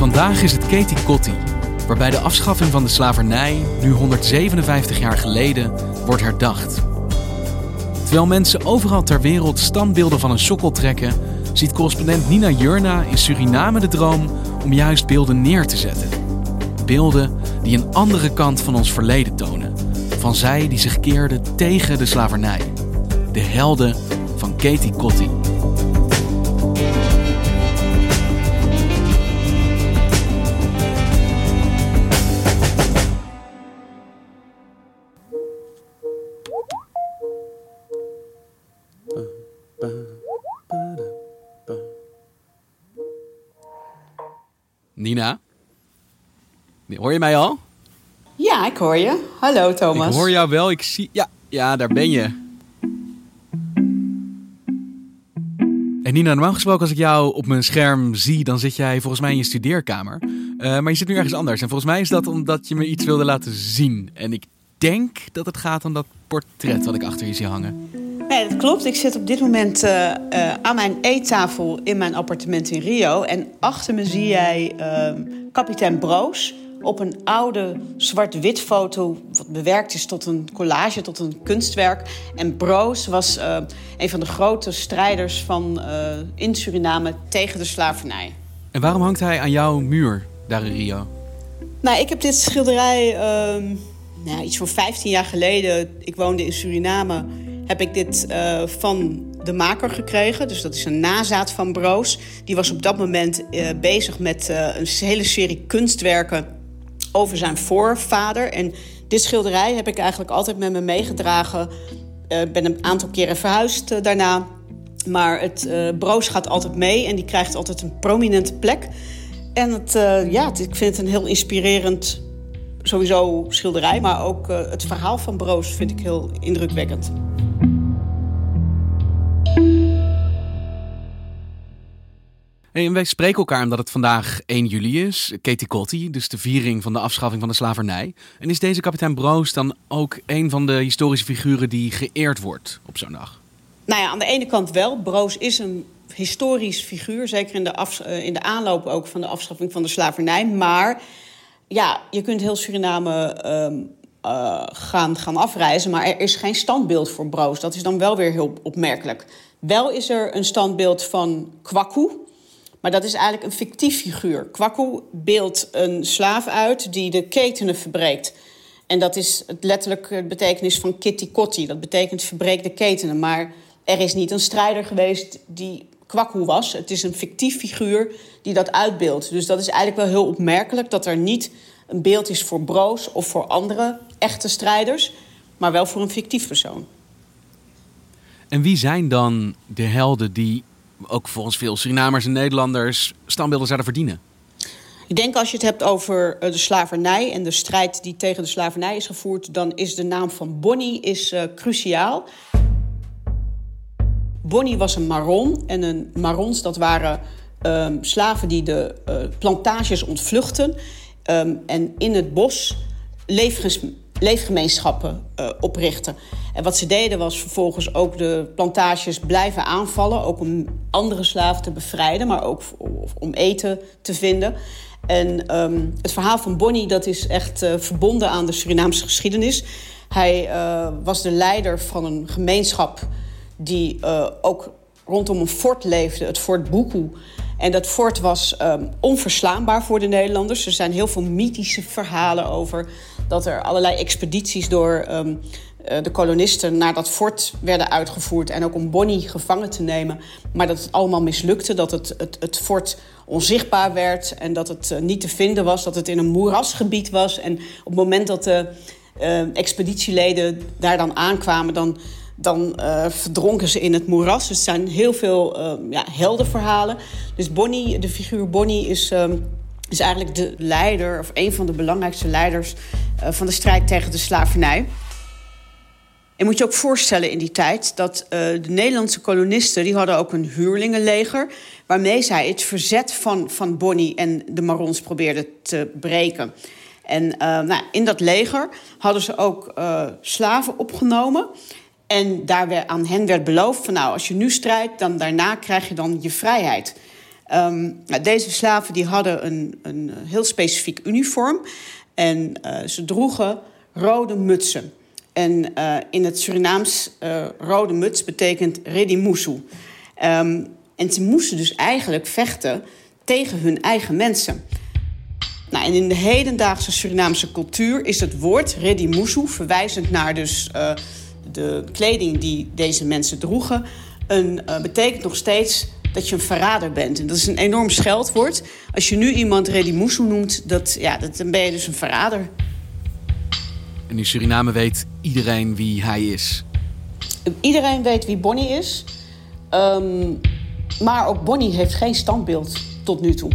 Vandaag is het Katie Kotti, waarbij de afschaffing van de slavernij nu 157 jaar geleden wordt herdacht. Terwijl mensen overal ter wereld standbeelden van een sokkel trekken, ziet correspondent Nina Jurna in Suriname de droom om juist beelden neer te zetten. Beelden die een andere kant van ons verleden tonen. Van zij die zich keerden tegen de slavernij. De helden van Katie Kotti. Nina? Hoor je mij al? Ja, ik hoor je. Hallo Thomas. Ik hoor jou wel. Ik zie. Ja, ja daar ben je. En Nina, normaal gesproken als ik jou op mijn scherm zie, dan zit jij volgens mij in je studeerkamer. Uh, maar je zit nu ergens anders. En volgens mij is dat omdat je me iets wilde laten zien. En ik denk dat het gaat om dat portret wat ik achter je zie hangen. Nee, dat klopt. Ik zit op dit moment uh, uh, aan mijn eettafel in mijn appartement in Rio. En achter me zie jij uh, kapitein Broos op een oude zwart-wit foto... wat bewerkt is tot een collage, tot een kunstwerk. En Broos was een van de grote strijders van, in Suriname tegen de slavernij. En waarom hangt hij aan jouw muur daar in Rio? Nou, ik heb dit schilderij ehm, nou, iets van 15 jaar geleden... ik woonde in Suriname heb ik dit uh, van de maker gekregen. Dus dat is een nazaat van Broos. Die was op dat moment uh, bezig met uh, een hele serie kunstwerken over zijn voorvader. En dit schilderij heb ik eigenlijk altijd met me meegedragen. Ik ben een aantal keren verhuisd daarna. Maar het Broos gaat altijd mee en die krijgt altijd een prominente plek. En het, ja, ik vind het een heel inspirerend sowieso schilderij, maar ook het verhaal van Broos vind ik heel indrukwekkend. En wij spreken elkaar omdat het vandaag 1 juli is, Katie Kotti, dus de viering van de afschaffing van de slavernij. En is deze kapitein Broos dan ook een van de historische figuren die geëerd wordt op zo'n dag? Nou ja, aan de ene kant wel. Broos is een historisch figuur, zeker in de, af, in de aanloop ook van de afschaffing van de slavernij. Maar ja, je kunt heel Suriname um, uh, gaan, gaan afreizen, maar er is geen standbeeld voor Broos. Dat is dan wel weer heel opmerkelijk. Wel is er een standbeeld van Kwaku, maar dat is eigenlijk een fictief figuur. Kwaku beeldt een slaaf uit die de ketenen verbreekt. En dat is het letterlijke betekenis van kitty kotti. Dat betekent verbreek de ketenen. Maar er is niet een strijder geweest die Kwaku was. Het is een fictief figuur die dat uitbeeldt. Dus dat is eigenlijk wel heel opmerkelijk dat er niet een beeld is voor Broos of voor andere echte strijders, maar wel voor een fictief persoon. En wie zijn dan de helden die ook volgens veel Surinamers en Nederlanders standbeelden zouden verdienen? Ik denk als je het hebt over eh, de slavernij en de strijd die tegen de slavernij is gevoerd, dan is de naam van Bonnie is, uh, cruciaal. Bonnie was een Maron en een Marons dat waren um, slaven die de uh, plantages ontvluchten um, en in het bos leefgemeenschappen uh, oprichten. En wat ze deden was vervolgens ook de plantages blijven aanvallen. Ook om andere slaven te bevrijden, maar ook om eten te vinden. En um, het verhaal van Bonnie dat is echt uh, verbonden aan de Surinaamse geschiedenis. Hij uh, was de leider van een gemeenschap die ook rondom een fort leefde, het Fort Buku. En dat fort was um, onverslaanbaar voor de Nederlanders. Er zijn heel veel mythische verhalen over dat er allerlei expedities door um, de kolonisten naar dat fort werden uitgevoerd. En ook om Bonnie gevangen te nemen. Maar dat het allemaal mislukte. Dat het, het, het fort onzichtbaar werd. En dat het uh, niet te vinden was. Dat het in een moerasgebied was. En op het moment dat de uh, expeditieleden daar dan aankwamen. dan dan uh, verdronken ze in het moeras. Er zijn heel veel uh, ja, heldenverhalen. Dus Bonnie, de figuur Bonnie is, uh, is eigenlijk de leider... of een van de belangrijkste leiders uh, van de strijd tegen de slavernij. En moet je ook voorstellen in die tijd... dat de Nederlandse kolonisten die hadden ook een huurlingenleger... waarmee zij het verzet van, van Bonnie en de Marons probeerden te breken... En nou, in dat leger hadden ze ook slaven opgenomen. En daar aan hen werd beloofd van nou, als je nu strijdt, dan daarna krijg je dan je vrijheid. Um, deze slaven die hadden een, een heel specifiek uniform. En uh, ze droegen rode mutsen. En uh, in het Surinaams uh, rode muts betekent redimusu. Um, en ze moesten dus eigenlijk vechten tegen hun eigen mensen. Nou, en in de hedendaagse Surinaamse cultuur is het woord redimusu verwijzend naar dus de kleding die deze mensen droegen, een, uh, betekent nog steeds dat je een verrader bent. En dat is een enorm scheldwoord. Als je nu iemand Redimusu noemt, dat, ja, dat, dan ben je dus een verrader. En in Suriname weet iedereen wie hij is? Iedereen weet wie Bonnie is. Um, maar ook Bonnie heeft geen standbeeld tot nu toe.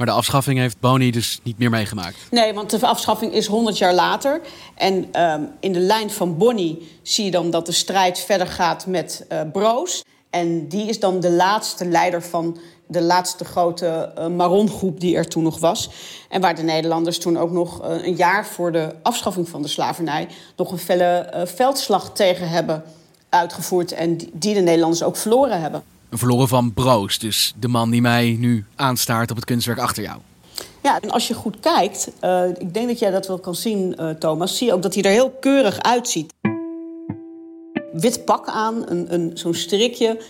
Maar de afschaffing heeft Boni dus niet meer meegemaakt? Nee, want de afschaffing is 100 jaar later. En um, in de lijn van Bonnie zie je dan dat de strijd verder gaat met uh, Broos. En die is dan de laatste leider van de laatste grote uh, Marongroep die er toen nog was. En waar de Nederlanders toen ook nog uh, een jaar voor de afschaffing van de slavernij... nog een felle veldslag tegen hebben uitgevoerd... en die de Nederlanders ook verloren hebben. Verloren van Broos, dus de man die mij nu aanstaart op het kunstwerk achter jou. Ja, en als je goed kijkt, uh, ik denk dat jij dat wel kan zien, uh, Thomas... zie je ook dat hij er heel keurig uitziet. Wit pak aan, een, een, zo'n strikje.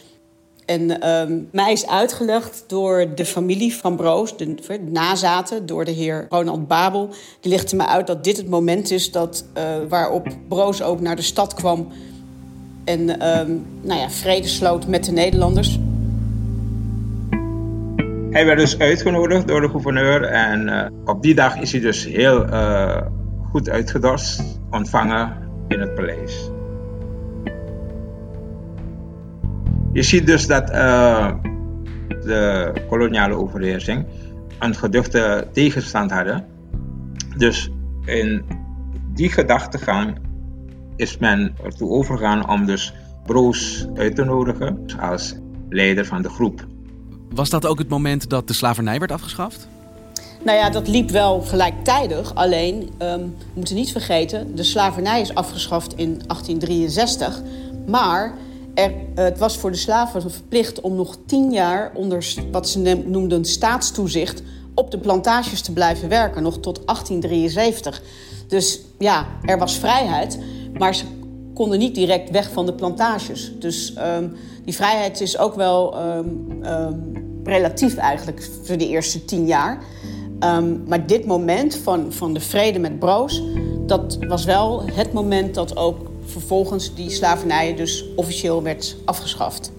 En uh, mij is uitgelegd door de familie van Broos, de, nazaten... door de heer Ronald Babel. Die legde me uit dat dit het moment is dat, uh, waarop Broos ook naar de stad kwam en um, nou ja, vrede sloot met de Nederlanders. Hij werd dus uitgenodigd door de gouverneur en uh, op die dag is hij dus heel uh, goed uitgedorst, ontvangen in het paleis. Je ziet dus dat uh, de koloniale overheersing een geduchte tegenstand hadden. Dus in die gedachtegang is men ertoe overgegaan om dus Broos uit te nodigen als leider van de groep. Was dat ook het moment dat de slavernij werd afgeschaft? Nou ja, dat liep wel gelijktijdig. Alleen, um, we moeten niet vergeten, de slavernij is afgeschaft in 1863. Maar er, het was voor de slaven verplicht om nog tien jaar onder wat ze noemden staatstoezicht op de plantages te blijven werken, nog tot 1873. Dus ja, er was vrijheid. Maar ze konden niet direct weg van de plantages. Dus um, die vrijheid is ook wel um, um, relatief eigenlijk voor de eerste tien jaar. maar dit moment van, van de vrede met Broos... dat was wel het moment dat ook vervolgens die slavernij dus officieel werd afgeschaft.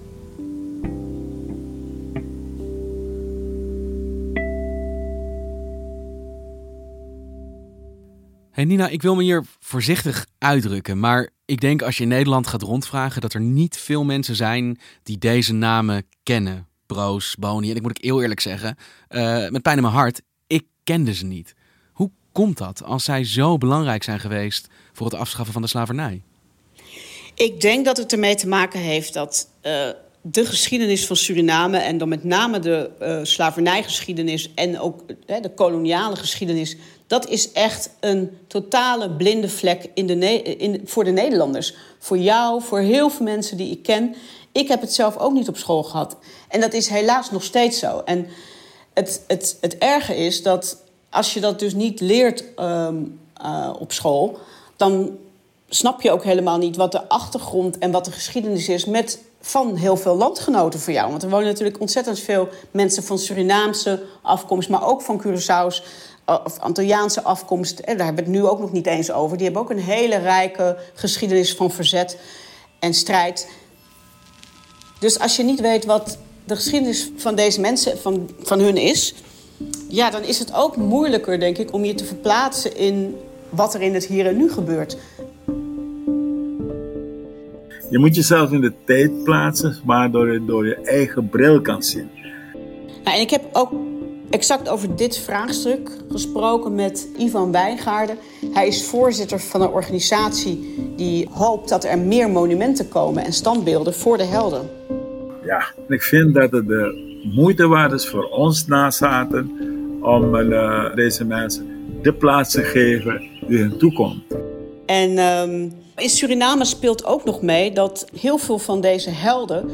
Hey Nina, ik wil me hier voorzichtig uitdrukken, maar ik denk als je in Nederland gaat rondvragen dat er niet veel mensen zijn die deze namen kennen. Broos, Boni. En ik moet ik heel eerlijk zeggen, uh, met pijn in mijn hart, ik kende ze niet. Hoe komt dat als zij zo belangrijk zijn geweest voor het afschaffen van de slavernij? Ik denk dat het ermee te maken heeft dat uh, de geschiedenis van Suriname en dan met name de uh, slavernijgeschiedenis en ook uh, de koloniale geschiedenis, dat is echt een totale blinde vlek in de in, voor de Nederlanders. Voor jou, voor heel veel mensen die ik ken. Ik heb het zelf ook niet op school gehad. En dat is helaas nog steeds zo. En het, het, het erge is dat als je dat dus niet leert um, uh, op school, dan snap je ook helemaal niet wat de achtergrond en wat de geschiedenis is met van heel veel landgenoten voor jou. Want er wonen natuurlijk ontzettend veel mensen van Surinaamse afkomst, maar ook van Curaçao's of Antilliaanse afkomst. En daar hebben we het nu ook nog niet eens over. Die hebben ook een hele rijke geschiedenis van verzet en strijd. Dus als je niet weet wat de geschiedenis van deze mensen, van, van hun is, ja, dan is het ook moeilijker, denk ik, om je te verplaatsen in wat er in het hier en nu gebeurt. Je moet jezelf in de tijd plaatsen, waardoor je door je eigen bril kan zien. Nou, en ik heb ook exact over dit vraagstuk gesproken met Ivan Wijngaarden. Hij is voorzitter van een organisatie die hoopt dat er meer monumenten komen en standbeelden voor de helden. Ja, ik vind dat het de moeite waard is voor ons nazaten om uh, deze mensen de plaats te geven die hun toekomt. En um, in Suriname speelt ook nog mee dat heel veel van deze helden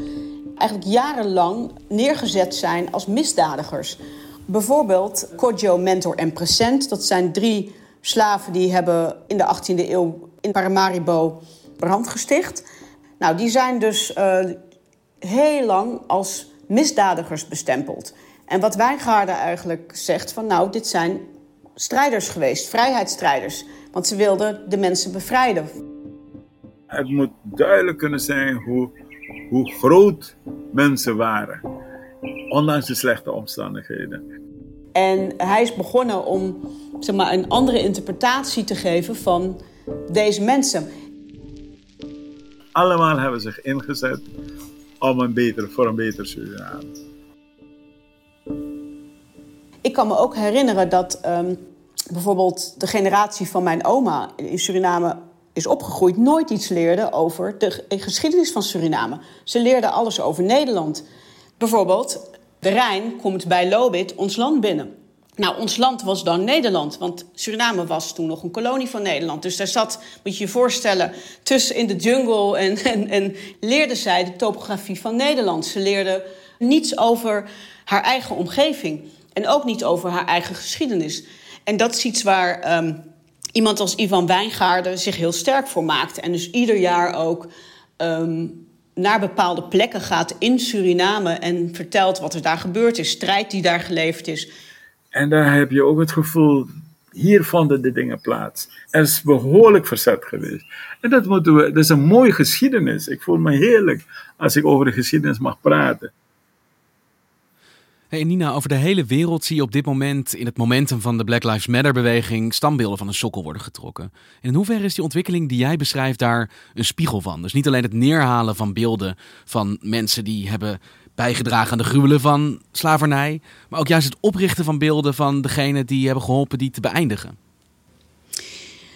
eigenlijk jarenlang neergezet zijn als misdadigers. Bijvoorbeeld Kodjo, Mentor en Present. Dat zijn drie slaven die hebben in de 18e eeuw in Paramaribo brand gesticht. Nou, die zijn dus uh, heel lang als misdadigers bestempeld. En wat Wijngaarden eigenlijk zegt van nou, dit zijn strijders geweest, vrijheidsstrijders. Want ze wilden de mensen bevrijden. Het moet duidelijk kunnen zijn hoe, hoe groot mensen waren, ondanks de slechte omstandigheden. En hij is begonnen om zeg maar, een andere interpretatie te geven van deze mensen. Allemaal hebben zich ingezet om een beter, voor een beter Suriname. Ik kan me ook herinneren dat um, bijvoorbeeld de generatie van mijn oma in Suriname is opgegroeid, nooit iets leerde over de geschiedenis van Suriname. Ze leerden alles over Nederland. Bijvoorbeeld, de Rijn komt bij Lobit ons land binnen. Nou, ons land was dan Nederland, want Suriname was toen nog een kolonie van Nederland. Dus daar zat, moet je je voorstellen, tussen in de jungle en, en, en leerde zij de topografie van Nederland. Ze leerde niets over haar eigen omgeving en ook niet over haar eigen geschiedenis. En dat is iets waar um, iemand als Ivan Wijngaarden zich heel sterk voor maakt. En dus ieder jaar ook um, naar bepaalde plekken gaat in Suriname en vertelt wat er daar gebeurd is, strijd die daar geleverd is. En daar heb je ook het gevoel, hier vonden de dingen plaats. Er is behoorlijk verzet geweest. En dat, moeten we, dat is een mooie geschiedenis. Ik voel me heerlijk als ik over de geschiedenis mag praten. Hey Nina, over de hele wereld zie je op dit moment in het momentum van de Black Lives Matter beweging standbeelden van een sokkel worden getrokken. In hoeverre is die ontwikkeling die jij beschrijft daar een spiegel van? Dus niet alleen het neerhalen van beelden van mensen die hebben bijgedragen aan de gruwelen van slavernij, maar ook juist het oprichten van beelden van degene die hebben geholpen die te beëindigen.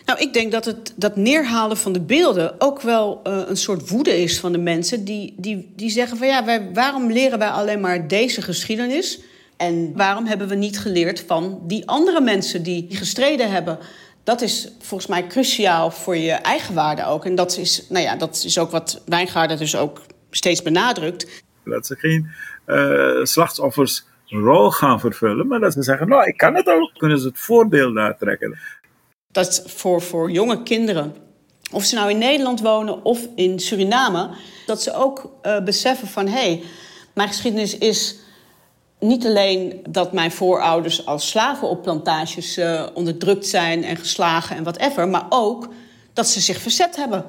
Nou, ik denk dat het dat neerhalen van de beelden ook wel uh, een soort woede is van de mensen die, die, die zeggen van ja, wij, waarom leren wij alleen maar deze geschiedenis? En waarom hebben we niet geleerd van die andere mensen die gestreden hebben? Dat is volgens mij cruciaal voor je eigen waarde ook. En dat is, nou ja, dat is ook wat Wijngaarden dus ook steeds benadrukt. Dat ze geen uh, slachtoffers-rol gaan vervullen, maar dat ze zeggen: Nou, ik kan het ook. Kunnen ze het voordeel daar trekken? Dat voor, voor jonge kinderen, of ze nou in Nederland wonen of in Suriname, dat ze ook uh, beseffen van hé, hey, mijn geschiedenis is niet alleen dat mijn voorouders als slaven op plantages uh, onderdrukt zijn en geslagen en whatever, maar ook dat ze zich verzet hebben.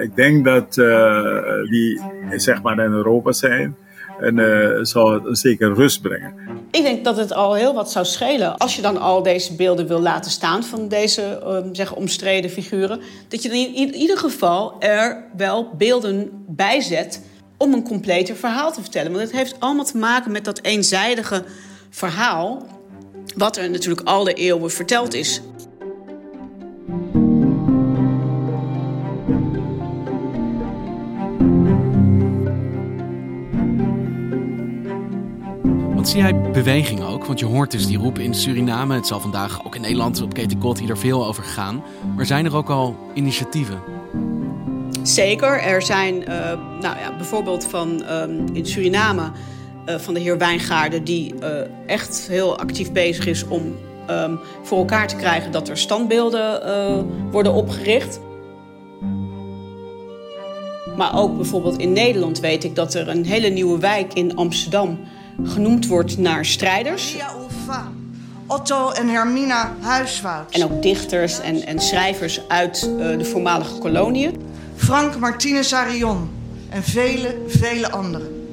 Ik denk dat uh, die zeg maar in Europa zijn en uh, het een zekere rust brengen. Ik denk dat het al heel wat zou schelen als je dan al deze beelden wil laten staan van deze um, omstreden figuren. Dat je dan in ieder geval er wel beelden bij zet om een completer verhaal te vertellen. Want het heeft allemaal te maken met dat eenzijdige verhaal, wat er natuurlijk al de eeuwen verteld is. Zie jij beweging ook? Want je hoort dus die roep in Suriname. Het zal vandaag ook in Nederland op Katie hier er veel over gaan. Maar zijn er ook al initiatieven? Zeker. Er zijn uh, nou ja, bijvoorbeeld van um, in Suriname uh, van de heer Wijngaarden... die uh, echt heel actief bezig is om um, voor elkaar te krijgen... dat er standbeelden worden opgericht. Maar ook bijvoorbeeld in Nederland weet ik dat er een hele nieuwe wijk in Amsterdam genoemd wordt naar strijders. Otto en Hermina Huiswoud. En ook dichters en, en schrijvers uit uh, de voormalige koloniën. Frank Martinez Arion en vele, vele anderen.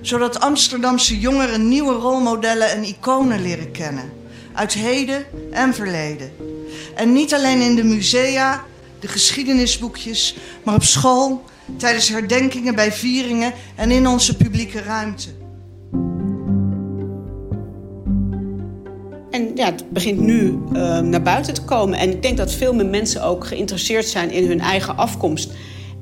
zodat Amsterdamse jongeren nieuwe rolmodellen en iconen leren kennen. Uit heden en verleden. En niet alleen in de musea, de geschiedenisboekjes, maar op school, tijdens herdenkingen bij vieringen en in onze publieke ruimte. En ja, het begint nu uh, naar buiten te komen. En ik denk dat veel meer mensen ook geïnteresseerd zijn in hun eigen afkomst.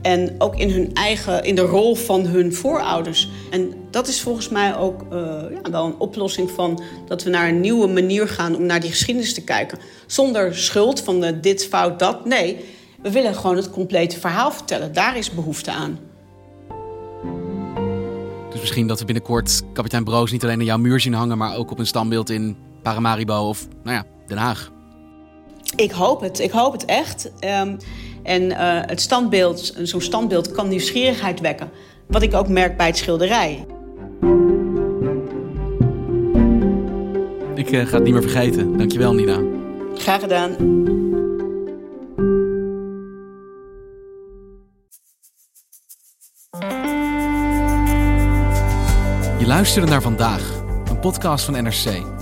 En ook in, hun eigen, in de rol van hun voorouders. En dat is volgens mij ook uh, ja, wel een oplossing van dat we naar een nieuwe manier gaan om naar die geschiedenis te kijken. Zonder schuld van de dit fout dat. Nee, we willen gewoon het complete verhaal vertellen. Daar is behoefte aan. Dus misschien dat we binnenkort kapitein Broos niet alleen aan jouw muur zien hangen, maar ook op een standbeeld in Paramaribo of nou ja, Den Haag. Ik hoop het. Ik hoop het echt. Um, en uh, het standbeeld, zo'n standbeeld kan nieuwsgierigheid wekken. Wat ik ook merk bij het schilderij. Ik uh, ga het niet meer vergeten. Dankjewel, Nina. Graag gedaan. Je luisterde naar vandaag, een podcast van NRC.